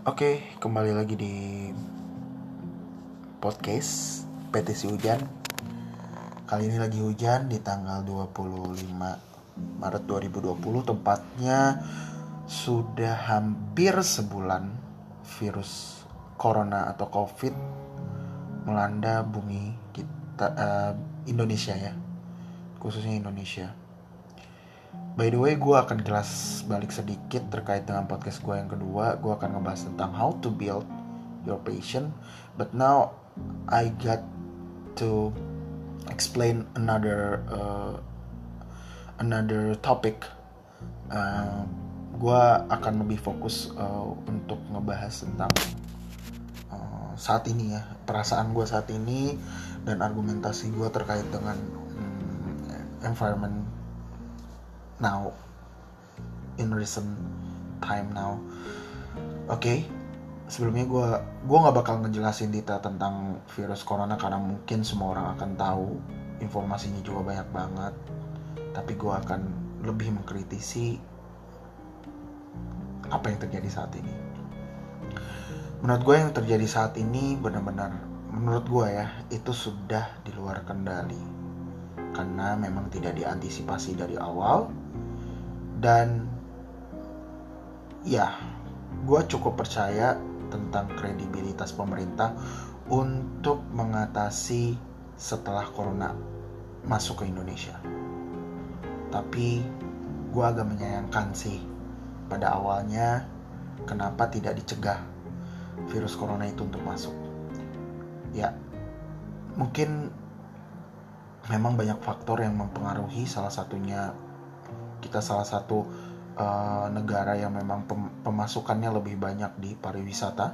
Oke, kembali lagi di podcast PTC Hujan. Kali ini lagi hujan di tanggal 25 Maret 2020 tepatnya sudah hampir sebulan virus corona atau covid melanda bumi kita uh, Indonesia ya. Khususnya Indonesia By the way, gue akan jelas balik sedikit terkait dengan podcast gue yang kedua. Gue akan ngebahas tentang how to build your passion. But now I got to explain another uh, another topic. Uh, gue akan lebih fokus uh, untuk ngebahas tentang uh, saat ini ya perasaan gue saat ini dan argumentasi gue terkait dengan um, environment now in recent time now. Oke okay. sebelumnya gue gue nggak bakal ngejelasin detail tentang virus corona karena mungkin semua orang akan tahu informasinya juga banyak banget. Tapi gue akan lebih mengkritisi apa yang terjadi saat ini. Menurut gue yang terjadi saat ini benar-benar menurut gue ya itu sudah di luar kendali. Karena memang tidak diantisipasi dari awal dan ya gue cukup percaya tentang kredibilitas pemerintah untuk mengatasi setelah corona masuk ke Indonesia. Tapi gue agak menyayangkan sih pada awalnya kenapa tidak dicegah virus corona itu untuk masuk. Ya, mungkin memang banyak faktor yang mempengaruhi salah satunya kita salah satu uh, negara yang memang pem pemasukannya lebih banyak di pariwisata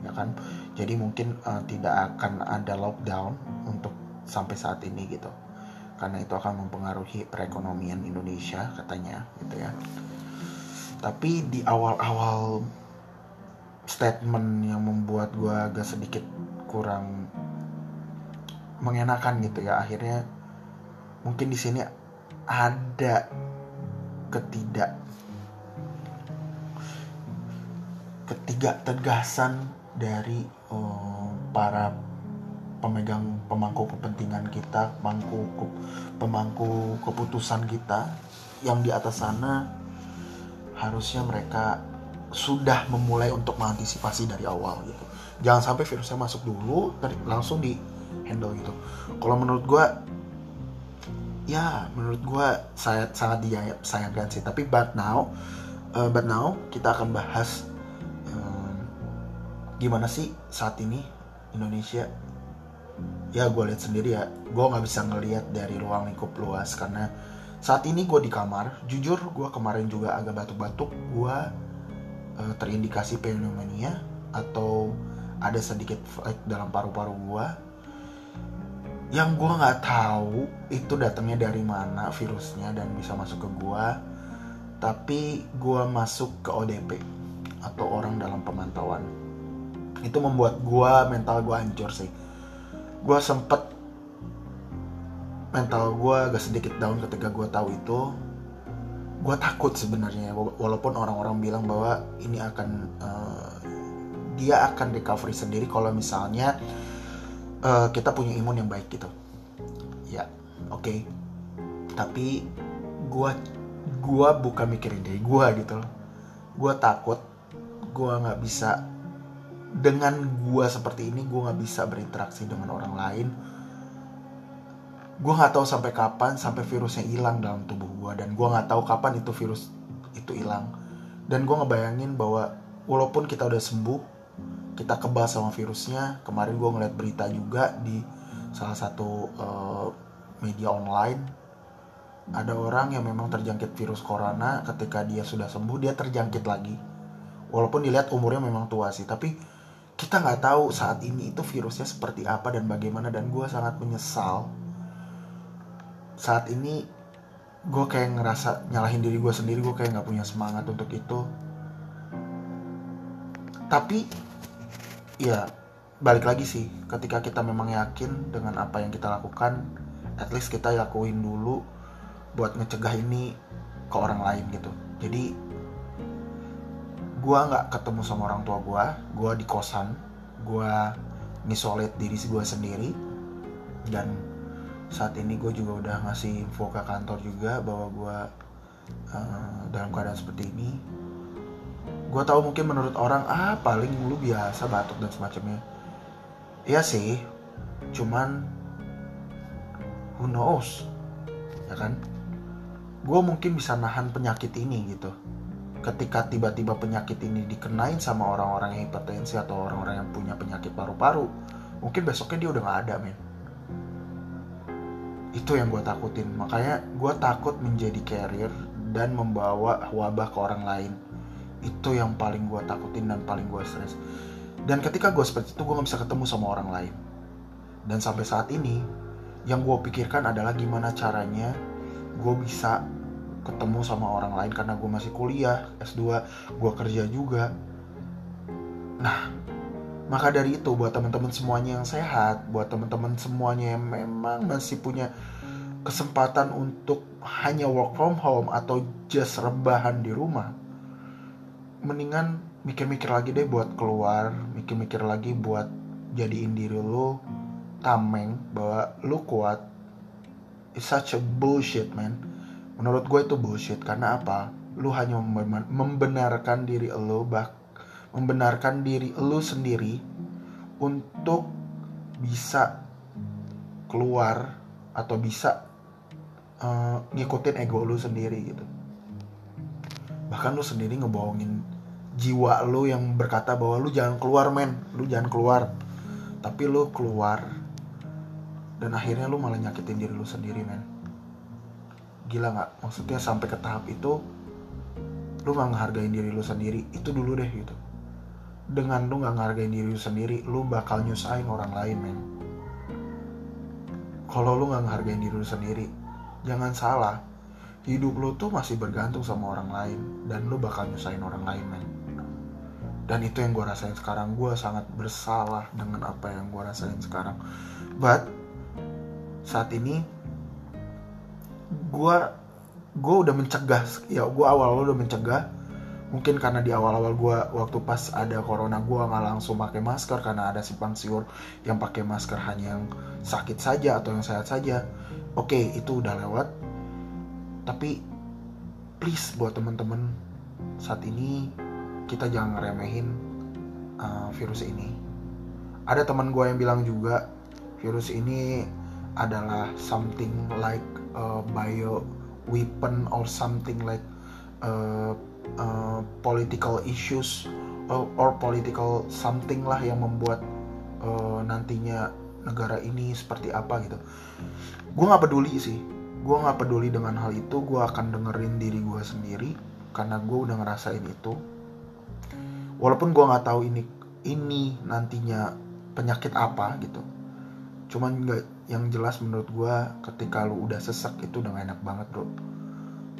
ya kan? Jadi mungkin uh, tidak akan ada lockdown untuk sampai saat ini gitu. Karena itu akan mempengaruhi perekonomian Indonesia katanya gitu ya. Tapi di awal-awal statement yang membuat gue agak sedikit kurang mengenakan gitu ya akhirnya mungkin di sini ada ketidak ketiga tegasan dari uh, para pemegang pemangku kepentingan kita, pemangku pemangku keputusan kita yang di atas sana harusnya mereka sudah memulai untuk mengantisipasi dari awal gitu. Jangan sampai virusnya masuk dulu, langsung di handle gitu. Kalau menurut gue ya menurut gue saya sangat disayangkan sih. Tapi but now uh, but now kita akan bahas um, gimana sih saat ini Indonesia. Ya gue lihat sendiri ya. Gue nggak bisa ngelihat dari ruang lingkup luas karena saat ini gue di kamar. Jujur gue kemarin juga agak batuk-batuk. Gue uh, terindikasi pneumonia atau ada sedikit dalam paru-paru gue yang gue nggak tahu itu datangnya dari mana virusnya dan bisa masuk ke gue tapi gue masuk ke ODP atau orang dalam pemantauan. Itu membuat gue mental gue hancur sih. Gue sempet mental gue agak sedikit down ketika gue tahu itu. Gue takut sebenarnya walaupun orang-orang bilang bahwa ini akan uh, dia akan recovery sendiri kalau misalnya uh, kita punya imun yang baik gitu. Ya oke. Okay. tapi gue gua bukan mikirin diri gue gitu loh. Gue takut gue nggak bisa dengan gue seperti ini gue nggak bisa berinteraksi dengan orang lain. Gue nggak tahu sampai kapan sampai virusnya hilang dalam tubuh gue dan gue nggak tahu kapan itu virus itu hilang. Dan gue ngebayangin bahwa walaupun kita udah sembuh kita kebal sama virusnya. Kemarin gue ngeliat berita juga di salah satu uh, media online. Ada orang yang memang terjangkit virus corona ketika dia sudah sembuh dia terjangkit lagi. Walaupun dilihat umurnya memang tua sih tapi kita nggak tahu saat ini itu virusnya seperti apa dan bagaimana. Dan gue sangat menyesal saat ini gue kayak ngerasa nyalahin diri gue sendiri gue kayak nggak punya semangat untuk itu. Tapi ya balik lagi sih. Ketika kita memang yakin dengan apa yang kita lakukan at least kita lakuin dulu buat ngecegah ini ke orang lain gitu. Jadi gue nggak ketemu sama orang tua gue gue di kosan gue ngisolate diri gue sendiri dan saat ini gue juga udah ngasih info ke kantor juga bahwa gue uh, dalam keadaan seperti ini gue tahu mungkin menurut orang ah paling lu biasa batuk dan semacamnya. Iya sih cuman who knows ya kan? Gue mungkin bisa nahan penyakit ini gitu. Ketika tiba-tiba penyakit ini dikenain sama orang-orang yang hipertensi atau orang-orang yang punya penyakit paru-paru mungkin besoknya dia udah gak ada men. Itu yang gue takutin. Makanya gue takut menjadi carrier dan membawa wabah ke orang lain itu yang paling gue takutin dan paling gue stres dan ketika gue seperti itu gue gak bisa ketemu sama orang lain. Dan sampai saat ini yang gue pikirkan adalah gimana caranya gue bisa ketemu sama orang lain karena gue masih kuliah S2 gue kerja juga. Nah maka dari itu buat teman-teman semuanya yang sehat buat teman-teman semuanya yang memang masih punya kesempatan untuk hanya work from home atau just rebahan di rumah mendingan mikir-mikir lagi deh buat keluar mikir-mikir lagi buat jadiin diri lo tameng bahwa lu kuat. It's such a bullshit man. Menurut gue itu bullshit karena apa? Lu hanya membenarkan diri lu bah membenarkan diri lu sendiri untuk bisa keluar atau bisa uh, ngikutin ego lu sendiri gitu. Bahkan lu sendiri ngebohongin jiwa lu yang berkata bahwa lu jangan keluar men. Lu jangan keluar. Tapi lu keluar dan akhirnya lu malah nyakitin diri lu sendiri men. Gila nggak? Maksudnya sampai ke tahap itu lu nggak ngehargain diri lu sendiri. Itu dulu deh gitu. Dengan lu nggak ngehargain diri lu sendiri lu bakal nyusahin orang lain men. Kalau lu nggak ngehargain diri lu sendiri jangan salah. Hidup lu tuh masih bergantung sama orang lain dan lu bakal nyusahin orang lain men dan itu yang gue rasain sekarang. Gue sangat bersalah dengan apa yang gue rasain sekarang. But saat ini gue gue udah mencegah ya gue awal-awal udah mencegah. Mungkin karena di awal-awal gue waktu pas ada corona gue nggak langsung pakai masker karena ada simpang siur yang pakai masker hanya yang sakit saja atau yang sehat saja. Oke okay, itu udah lewat. Tapi please buat temen-temen saat ini kita jangan ngeremehin uh, virus ini. Ada teman gue yang bilang juga virus ini adalah something like a bio weapon or something like uh, uh, political issues or, or political something lah yang membuat uh, nantinya negara ini seperti apa gitu. Gue nggak peduli sih. Gue nggak peduli dengan hal itu. Gue akan dengerin diri gue sendiri karena gue udah ngerasain itu walaupun gue nggak tahu ini ini nantinya penyakit apa gitu. Cuman nggak yang jelas menurut gue ketika lu udah sesek itu udah gak enak banget bro.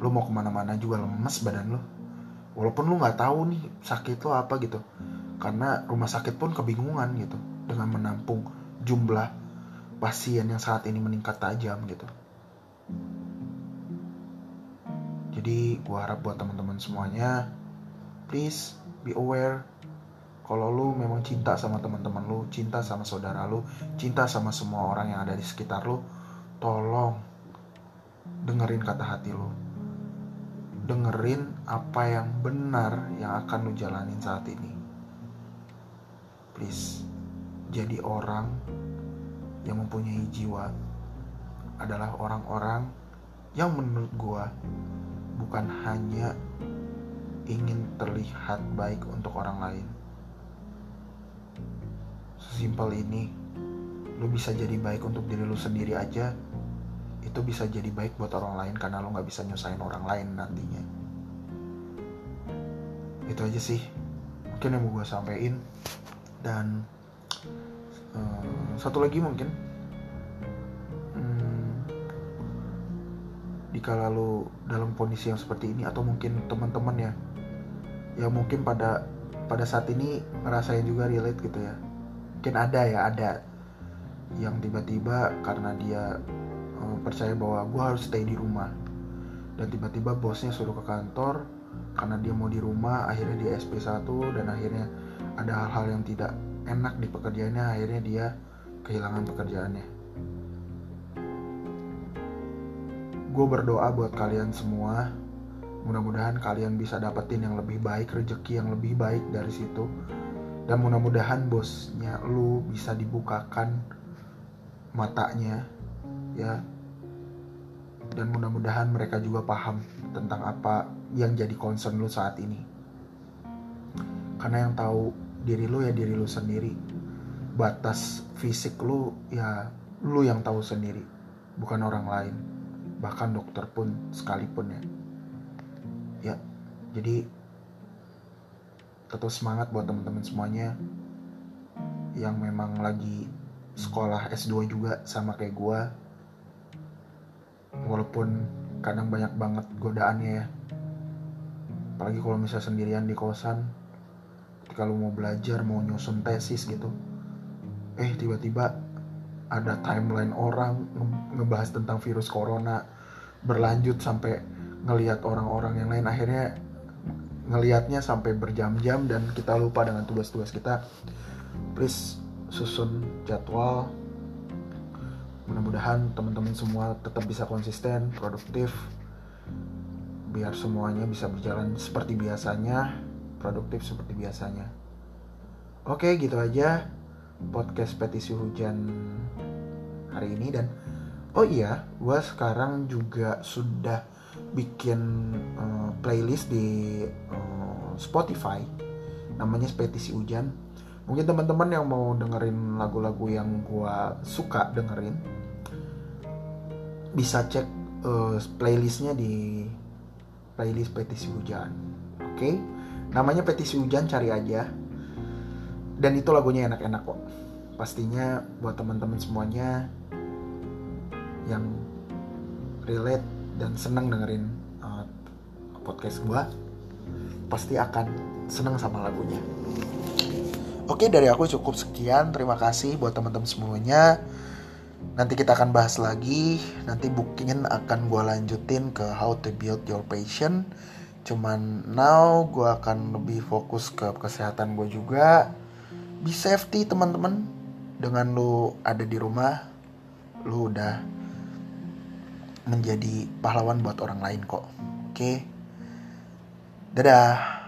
Lu mau ke mana-mana juga lemes badan lu. Walaupun lu nggak tahu nih sakit lo apa gitu. Karena rumah sakit pun kebingungan gitu dengan menampung jumlah pasien yang saat ini meningkat tajam gitu. Jadi gue harap buat teman-teman semuanya please be aware kalau lu memang cinta sama teman-teman lu cinta sama saudara lu cinta sama semua orang yang ada di sekitar lu tolong dengerin kata hati lu. Dengerin apa yang benar yang akan lu jalanin saat ini. Please jadi orang yang mempunyai jiwa adalah orang-orang yang menurut gua bukan hanya ingin terlihat baik untuk orang lain. Sesimpel ini lu bisa jadi baik untuk diri lu sendiri aja. Itu bisa jadi baik buat orang lain karena lu nggak bisa nyusahin orang lain nantinya. Itu aja sih mungkin yang mau gue sampein dan um, satu lagi mungkin. Um, jika lalu dalam kondisi yang seperti ini atau mungkin teman-teman ya ya mungkin pada pada saat ini ngerasain juga relate gitu ya. Mungkin ada ya ada yang tiba-tiba karena dia uh, percaya bahwa gue harus stay di rumah. Dan tiba-tiba bosnya suruh ke kantor karena dia mau di rumah akhirnya dia SP1 dan akhirnya ada hal-hal yang tidak enak di pekerjaannya akhirnya dia kehilangan pekerjaannya. Gue berdoa buat kalian semua mudah-mudahan kalian bisa dapetin yang lebih baik rezeki yang lebih baik dari situ. Dan mudah-mudahan bosnya lu bisa dibukakan matanya ya. Dan mudah-mudahan mereka juga paham tentang apa yang jadi concern lu saat ini. Karena yang tahu diri lu ya diri lu sendiri. Batas fisik lu ya lu yang tahu sendiri bukan orang lain. Bahkan dokter pun sekalipun ya jadi tetap semangat buat teman-teman semuanya yang memang lagi sekolah S2 juga sama kayak gue walaupun kadang banyak banget godaannya ya. Apalagi kalau misalnya sendirian di kosan lu mau belajar mau nyusun tesis gitu eh tiba-tiba ada timeline orang ngebahas tentang virus corona berlanjut sampai ngelihat orang-orang yang lain. Akhirnya ngelihatnya sampai berjam-jam dan kita lupa dengan tugas-tugas kita please susun jadwal. Mudah-mudahan teman-teman semua tetap bisa konsisten produktif biar semuanya bisa berjalan seperti biasanya produktif seperti biasanya. Oke gitu aja podcast petisi hujan hari ini. Dan oh iya gue sekarang juga sudah bikin uh, playlist di uh, Spotify. Namanya petisi hujan. Mungkin teman-teman yang mau dengerin lagu-lagu yang gue suka dengerin bisa cek uh, playlistnya di playlist petisi hujan. Oke? Okay? namanya petisi hujan cari aja. Dan itu lagunya enak-enak kok. Pastinya buat teman-teman semuanya yang relate dan senang dengerin uh, podcast gue pasti akan senang sama lagunya. Oke dari aku cukup sekian. Terima kasih buat teman-teman semuanya. Nanti kita akan bahas lagi. Nanti bookingin akan gue lanjutin ke how to build your passion. Cuman now gue akan lebih fokus ke kesehatan gue juga. Be safety teman-teman. Dengan lu ada di rumah, lu udah menjadi pahlawan buat orang lain kok. Oke. Dadah.